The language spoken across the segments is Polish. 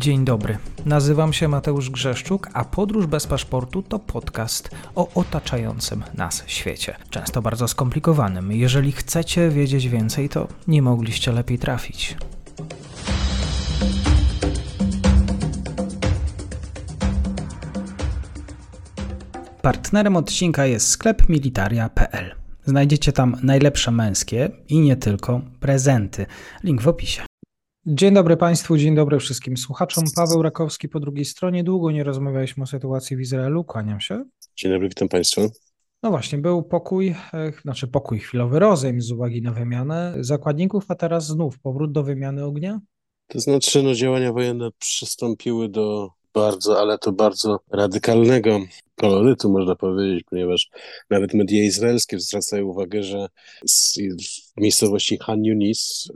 Dzień dobry. Nazywam się Mateusz Grzeszczuk, a Podróż bez paszportu to podcast o otaczającym nas świecie. Często bardzo skomplikowanym. Jeżeli chcecie wiedzieć więcej, to nie mogliście lepiej trafić. Partnerem odcinka jest sklep militaria.pl. Znajdziecie tam najlepsze męskie i nie tylko prezenty. Link w opisie. Dzień dobry Państwu, dzień dobry wszystkim słuchaczom. Paweł Rakowski po drugiej stronie. Długo nie rozmawialiśmy o sytuacji w Izraelu. Kłaniam się. Dzień dobry, witam Państwa. No właśnie, był pokój, e, znaczy pokój, chwilowy rozejm z uwagi na wymianę zakładników, a teraz znów powrót do wymiany ognia? To znaczy, no, działania wojenne przystąpiły do bardzo, ale to bardzo radykalnego kolorytu, można powiedzieć, ponieważ nawet media izraelskie zwracają uwagę, że w miejscowości Han Yunis,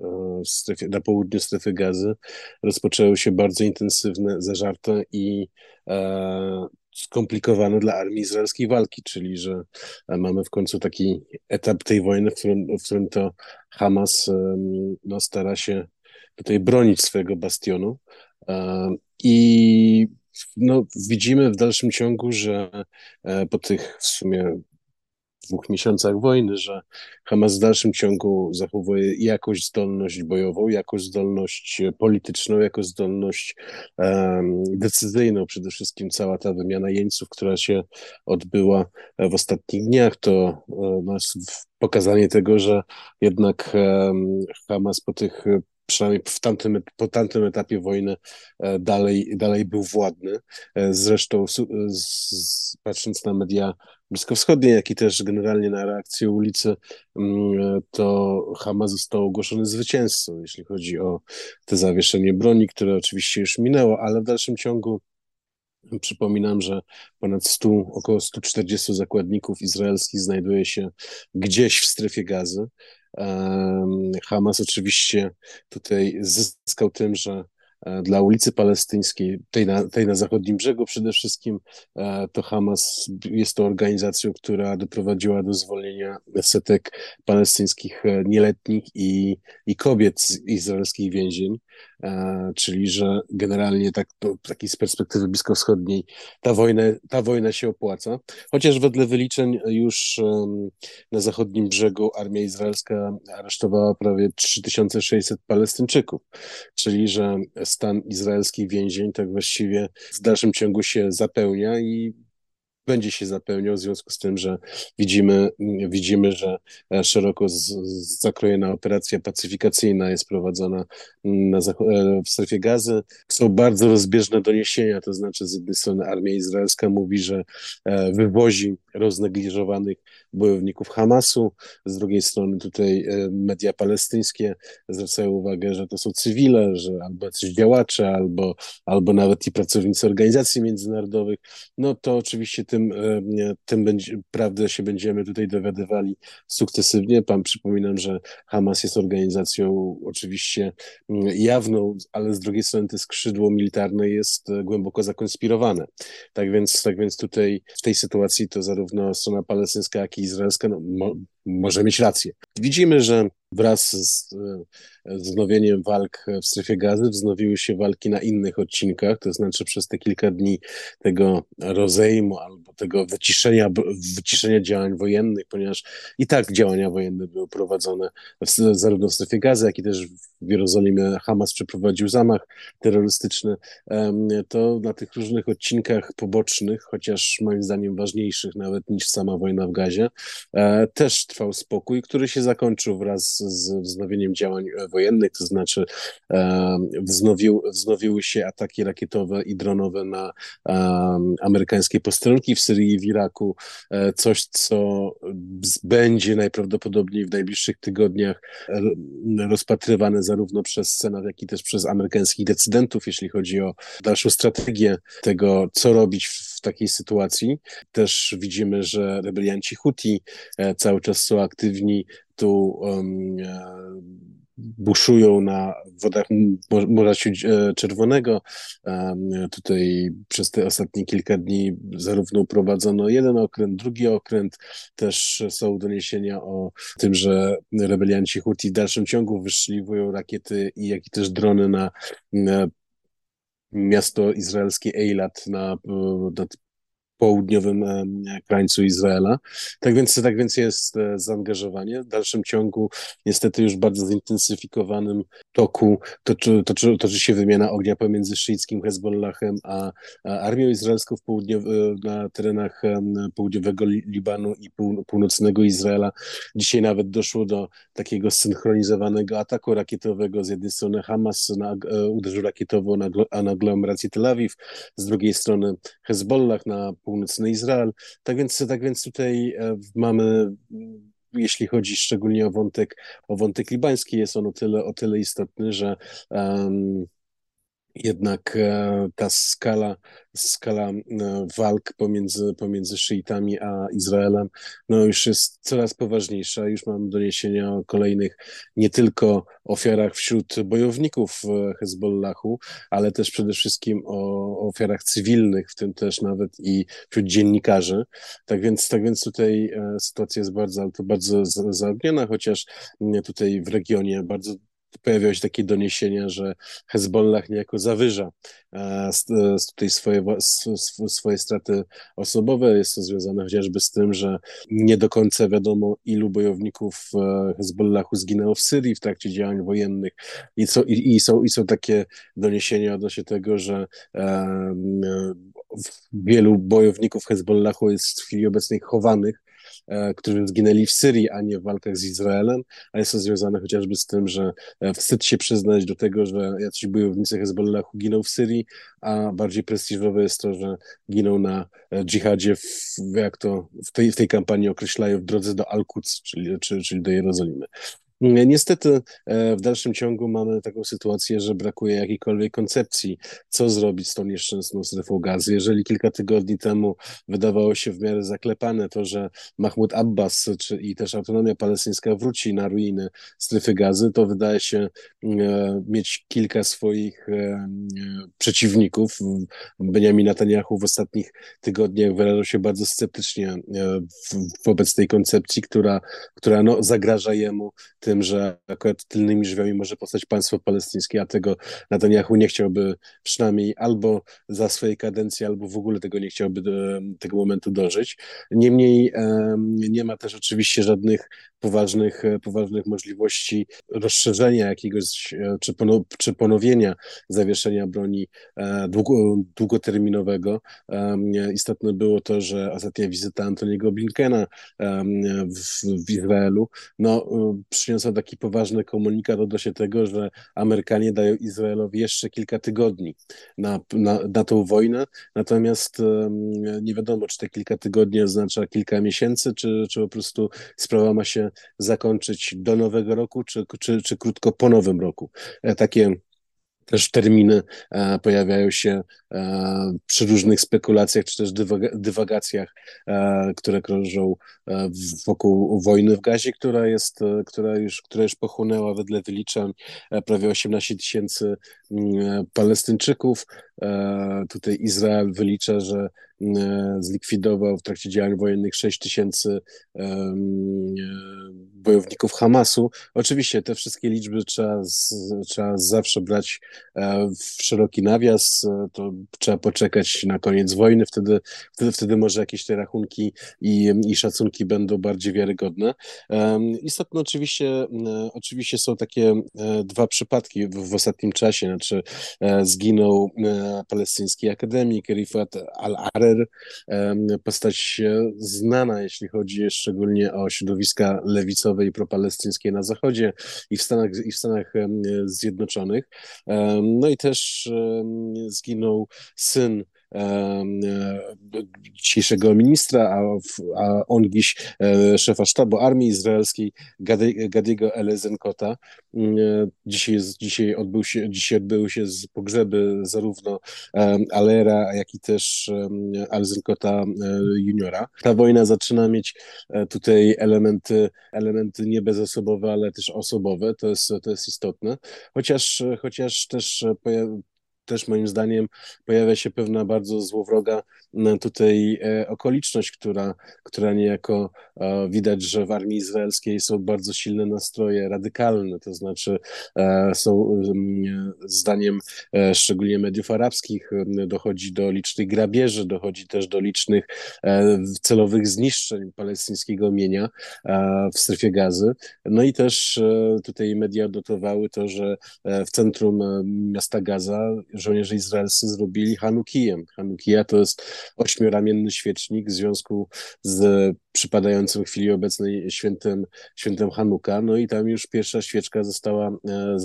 e, na południu strefy gazy, rozpoczęły się bardzo intensywne, zażarte i e, skomplikowane dla armii izraelskiej walki, czyli że mamy w końcu taki etap tej wojny, w którym, w którym to Hamas no, stara się tutaj bronić swojego bastionu. I no, widzimy w dalszym ciągu, że e, po tych w sumie dwóch miesiącach wojny, że Hamas w dalszym ciągu zachowuje jakąś zdolność bojową, jakąś zdolność polityczną, jakąś zdolność um, decyzyjną. Przede wszystkim cała ta wymiana jeńców, która się odbyła w ostatnich dniach, to um, pokazanie tego, że jednak um, Hamas po tych przynajmniej w tamtym, po tamtym etapie wojny e, dalej, dalej był władny. E, zresztą z, patrząc na media bliskowschodnie, jak i też generalnie na reakcję ulicy, mm, to Hamas został ogłoszony zwycięzcą, jeśli chodzi o te zawieszenie broni, które oczywiście już minęło, ale w dalszym ciągu Przypominam, że ponad 100, około 140 zakładników izraelskich znajduje się gdzieś w strefie gazy. Hamas oczywiście tutaj zyskał tym, że e, dla ulicy Palestyńskiej, tej na, tej na zachodnim brzegu przede wszystkim, e, to Hamas jest to organizacją, która doprowadziła do zwolnienia setek palestyńskich e, nieletnich i, i kobiet z izraelskich więzień. E, czyli że generalnie tak, to, takiej z perspektywy bliskowschodniej ta wojna, ta wojna się opłaca. Chociaż wedle wyliczeń już na zachodnim brzegu armia izraelska aresztowała prawie 3600 Palestyńczyków, czyli że stan izraelskich więzień tak właściwie w dalszym ciągu się zapełnia i będzie się zapełniał w związku z tym, że widzimy, widzimy że e, szeroko z, zakrojona operacja pacyfikacyjna jest prowadzona na, e, w strefie gazy. Są bardzo rozbieżne doniesienia, to znaczy z jednej strony armia izraelska mówi, że e, wywozi roznegliżowanych bojowników Hamasu, z drugiej strony tutaj media palestyńskie zwracają uwagę, że to są cywile, że albo jacyś działacze, albo, albo nawet i pracownicy organizacji międzynarodowych, no to oczywiście tym, e, tym będzie, prawdę się będziemy tutaj dowiadywali sukcesywnie. Pan przypominam, że Hamas jest organizacją oczywiście jawną, ale z drugiej strony to skrzydło militarne jest e, głęboko zakonspirowane. Tak więc, tak więc tutaj w tej sytuacji to zarówno strona palestyńska, jak i izraelska no, może mieć rację. Widzimy, że wraz z e, wznowieniem walk w strefie gazy wznowiły się walki na innych odcinkach, to znaczy przez te kilka dni tego rozejmu albo tego wyciszenia, wyciszenia działań wojennych, ponieważ i tak działania wojenne były prowadzone w, zarówno w strefie gazy, jak i też w Jerozolimie Hamas przeprowadził zamach terrorystyczny, to na tych różnych odcinkach pobocznych, chociaż moim zdaniem ważniejszych nawet niż sama wojna w gazie, e, też trwał spokój, który się zakończył wraz z wznowieniem działań wojennych, to znaczy wznowił, wznowiły się ataki rakietowe i dronowe na amerykańskie posterunki w Syrii i w Iraku, e, coś, co będzie najprawdopodobniej w najbliższych tygodniach rozpatrywane zarówno przez Senat, jak i też przez amerykańskich decydentów, jeśli chodzi o dalszą strategię tego, co robić w takiej sytuacji. Też widzimy, że rebelianci Huti e, cały czas są aktywni tu um, buszują na wodach Morza e, Czerwonego. Tutaj przez te ostatnie kilka dni zarówno prowadzono jeden okręt, drugi okręt. Też są doniesienia o tym, że rebelianci Houthi w dalszym ciągu wyszliwują rakiety jak i też drony na, miasto izraelskie Eilat na, nad południowym krańcu Izraela. Tak więc, tak więc jest e, zaangażowanie. W dalszym ciągu, niestety już bardzo zintensyfikowanym toku toczy, toczy, toczy się wymiana ognia pomiędzy szyickim Hezbollahem a, a armią izraelską w południow, na terenach południowego Libanu i pół, północnego Izraela. Dzisiaj nawet doszło do takiego synchronizowanego ataku rakietowego. Z jednej strony Hamas na, e, uderzył rakietowo na, na aglomerację Tel Awiw, z drugiej strony Hezbollah na północny Izrael. Tak więc, tak więc tutaj e, mamy jeśli chodzi szczególnie o wątek, o wątek libański, jest on o tyle, o tyle istotny, że um, jednak e, ta skala, skala e, walk pomiędzy, pomiędzy szyitami a Izraelem no już jest coraz poważniejsza. Już mam doniesienia o kolejnych nie tylko ofiarach wśród bojowników Hezbollahu, ale też przede wszystkim o ofiarach cywilnych, w tym też nawet i wśród dziennikarzy. Tak więc, tak więc tutaj e, sytuacja jest bardzo, bardzo zaogniona, chociaż tutaj w regionie bardzo pojawiały się takie doniesienia, że Hezbollah niejako zawyża e, tutaj swoje, swoje straty osobowe. Jest to związane chociażby z tym, że nie do końca wiadomo, ilu bojowników e, Hezbollahu zginęło w Syrii w trakcie działań wojennych. I, co, i, i, są, i są takie doniesienia odnośnie tego, że e, wielu bojowników Hezbollahu jest w chwili obecnej chowanych E, którzy zginęli w Syrii, a nie w walkach z Izraelem, a jest to związane chociażby z tym, że e, wstyd się przyznać do tego, że jacyś bojownicy Hezbollahu giną w Syrii, a bardziej prestiżowe jest to, że giną na e, dżihadzie, w, jak to w tej, w tej kampanii określają, w drodze do Al-Quds, czyli, czyli, czyli do Jerozolimy. Niestety e, w dalszym ciągu mamy taką sytuację, że brakuje jakiejkolwiek koncepcji, co zrobić z tą nieszczęsną strefą gazy. Jeżeli kilka tygodni temu wydawało się w miarę zaklepane to, że Mahmud Abbas czy, i też autonomia palestyńska wróci na ruiny strefy gazy, to wydaje się e, mieć kilka swoich e, przeciwników. Benjamin Netanyahu w ostatnich tygodniach wyrażał się bardzo sceptycznie wobec tej koncepcji, która, która no, zagraża jemu tym, że akurat tylnymi drzwiami może powstać państwo palestyńskie, a tego Netanyahu nie chciałby przynajmniej albo za swojej kadencji, albo w ogóle tego nie chciałby do, tego momentu dożyć. Niemniej nie ma też oczywiście żadnych poważnych, poważnych możliwości rozszerzenia jakiegoś, e, czy, ponow, czy ponowienia zawieszenia broni e, długo, długoterminowego. Istotne było to, że ostatnia wizyta Antoniego Blinkena w, w Izraelu no, przyniosła taki poważny komunikat odnośnie tego, że Amerykanie dają Izraelowi jeszcze kilka tygodni na, na, na tą wojnę, natomiast nie wiadomo, czy te kilka tygodni oznacza kilka miesięcy, czy, czy po prostu sprawa ma się zakończyć do nowego roku, czy, czy, czy krótko po nowym roku. E, takie też terminy e, pojawiają się e, przy różnych spekulacjach czy też dywagacjach, które krążą wokół wojny w Gazie, która jest, która już, która już pochłonęła wedle wyliczeń prawie 18 tysięcy mm, Palestyńczyków. Tutaj Izrael wylicza, że zlikwidował w trakcie działań wojennych 6 tysięcy bojowników Hamasu. Oczywiście te wszystkie liczby trzeba, z, trzeba zawsze brać e, w szeroki nawias, e, to trzeba poczekać na koniec wojny, wtedy, wtedy, wtedy może jakieś te rachunki i, i szacunki będą bardziej wiarygodne. Istotne oczywiście, e, oczywiście są takie dwa przypadki w, w ostatnim czasie, znaczy zginął palestyński akademik Rifat al-Arer, postać znana, jeśli chodzi szczególnie o środowiska lewicowe, i propalestyńskie na Zachodzie i w Stanach, i w Stanach Zjednoczonych. No i też zginął syn dzisiejszego ministra, a, a on dziś e, szefa sztabu armii izraelskiej Gadiego Elezenkota. Mm, e, dzisiaj, dzisiaj, odbył się, dzisiaj odbyły się pogrzeby zarówno Alera, jak i też Elezenkota juniora. Ta wojna zaczyna mieć tutaj elementy, elementy nie bezosobowe, ale też osobowe, to jest, to jest istotne. Chociaż, chociaż też też moim zdaniem pojawia się pewna bardzo złowroga tutaj okoliczność, która, która niejako widać, że w armii izraelskiej są bardzo silne nastroje radykalne, to znaczy są zdaniem szczególnie mediów arabskich dochodzi do licznych grabieży, dochodzi też do licznych celowych zniszczeń palestyńskiego mienia w strefie gazy. No i też tutaj media dotowały to, że w centrum miasta Gaza żołnierze izraelscy zrobili Hanukijem. Hanukija to jest ośmioramienny świecznik w związku z przypadającym w chwili obecnej świętem, świętem Hanuka, no i tam już pierwsza świeczka została, e,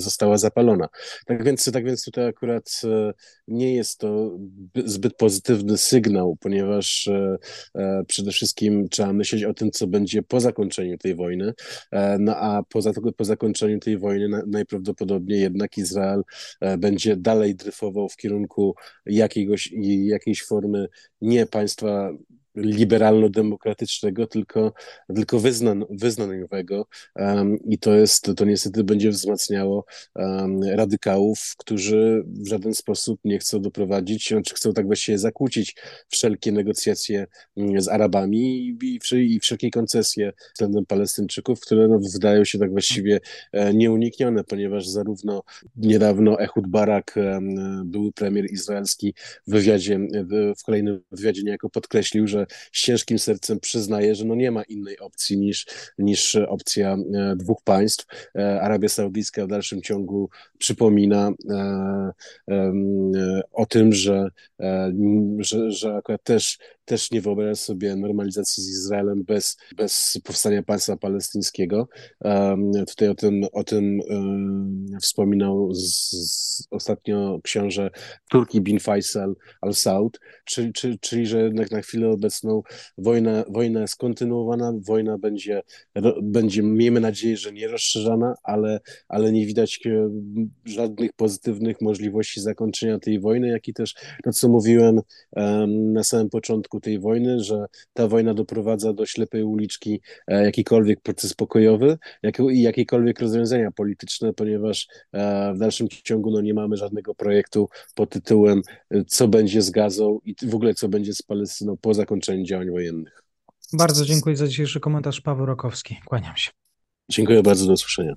została zapalona. Tak więc, tak więc tutaj akurat e, nie jest to zbyt pozytywny sygnał, ponieważ e, przede wszystkim trzeba myśleć o tym, co będzie po zakończeniu tej wojny, no a poza, po zakończeniu tej wojny najprawdopodobniej jednak Izrael będzie dalej dryfował w kierunku jakiegoś, jakiejś formy nie państwa liberalno-demokratycznego, tylko, tylko wyznan, wyznaniowego. Um, i to jest, to niestety będzie wzmacniało um, radykałów, którzy w żaden sposób nie chcą doprowadzić, czy znaczy chcą tak właściwie zakłócić wszelkie negocjacje mm, z Arabami i, i wszelkie koncesje względem Palestyńczyków, które no, wydają się tak właściwie e, nieuniknione, ponieważ zarówno niedawno Ehud Barak, były premier izraelski w wywiadzie, w kolejnym wywiadzie niejako podkreślił, że z ciężkim sercem przyznaje, że no nie ma innej opcji niż, niż opcja e, dwóch państw. E, Arabia Saudyjska w dalszym ciągu przypomina e, o tym, że, że, że akurat też też nie wyobrażam sobie normalizacji z Izraelem bez, bez powstania państwa palestyńskiego. Tutaj o tym, o tym wspominał z, z ostatnio książę Turki bin Faisal al-Saud, czyli, czyli, czyli że jednak na chwilę obecną wojna, wojna jest kontynuowana, wojna będzie, będzie miejmy nadzieję, że nie rozszerzana, ale, ale nie widać e, żadnych pozytywnych możliwości zakończenia tej wojny, jak i też to, co mówiłem na samym początku, tej wojny, że ta wojna doprowadza do ślepej uliczki e, jakikolwiek proces pokojowy i jakiekolwiek rozwiązania polityczne, ponieważ e, w dalszym ciągu no, nie mamy żadnego projektu pod tytułem co będzie z Gazą i w ogóle co będzie z Palestyną po zakończeniu działań wojennych. Bardzo dziękuję za dzisiejszy komentarz. Paweł Rokowski. Kłaniam się. Dziękuję bardzo, do usłyszenia.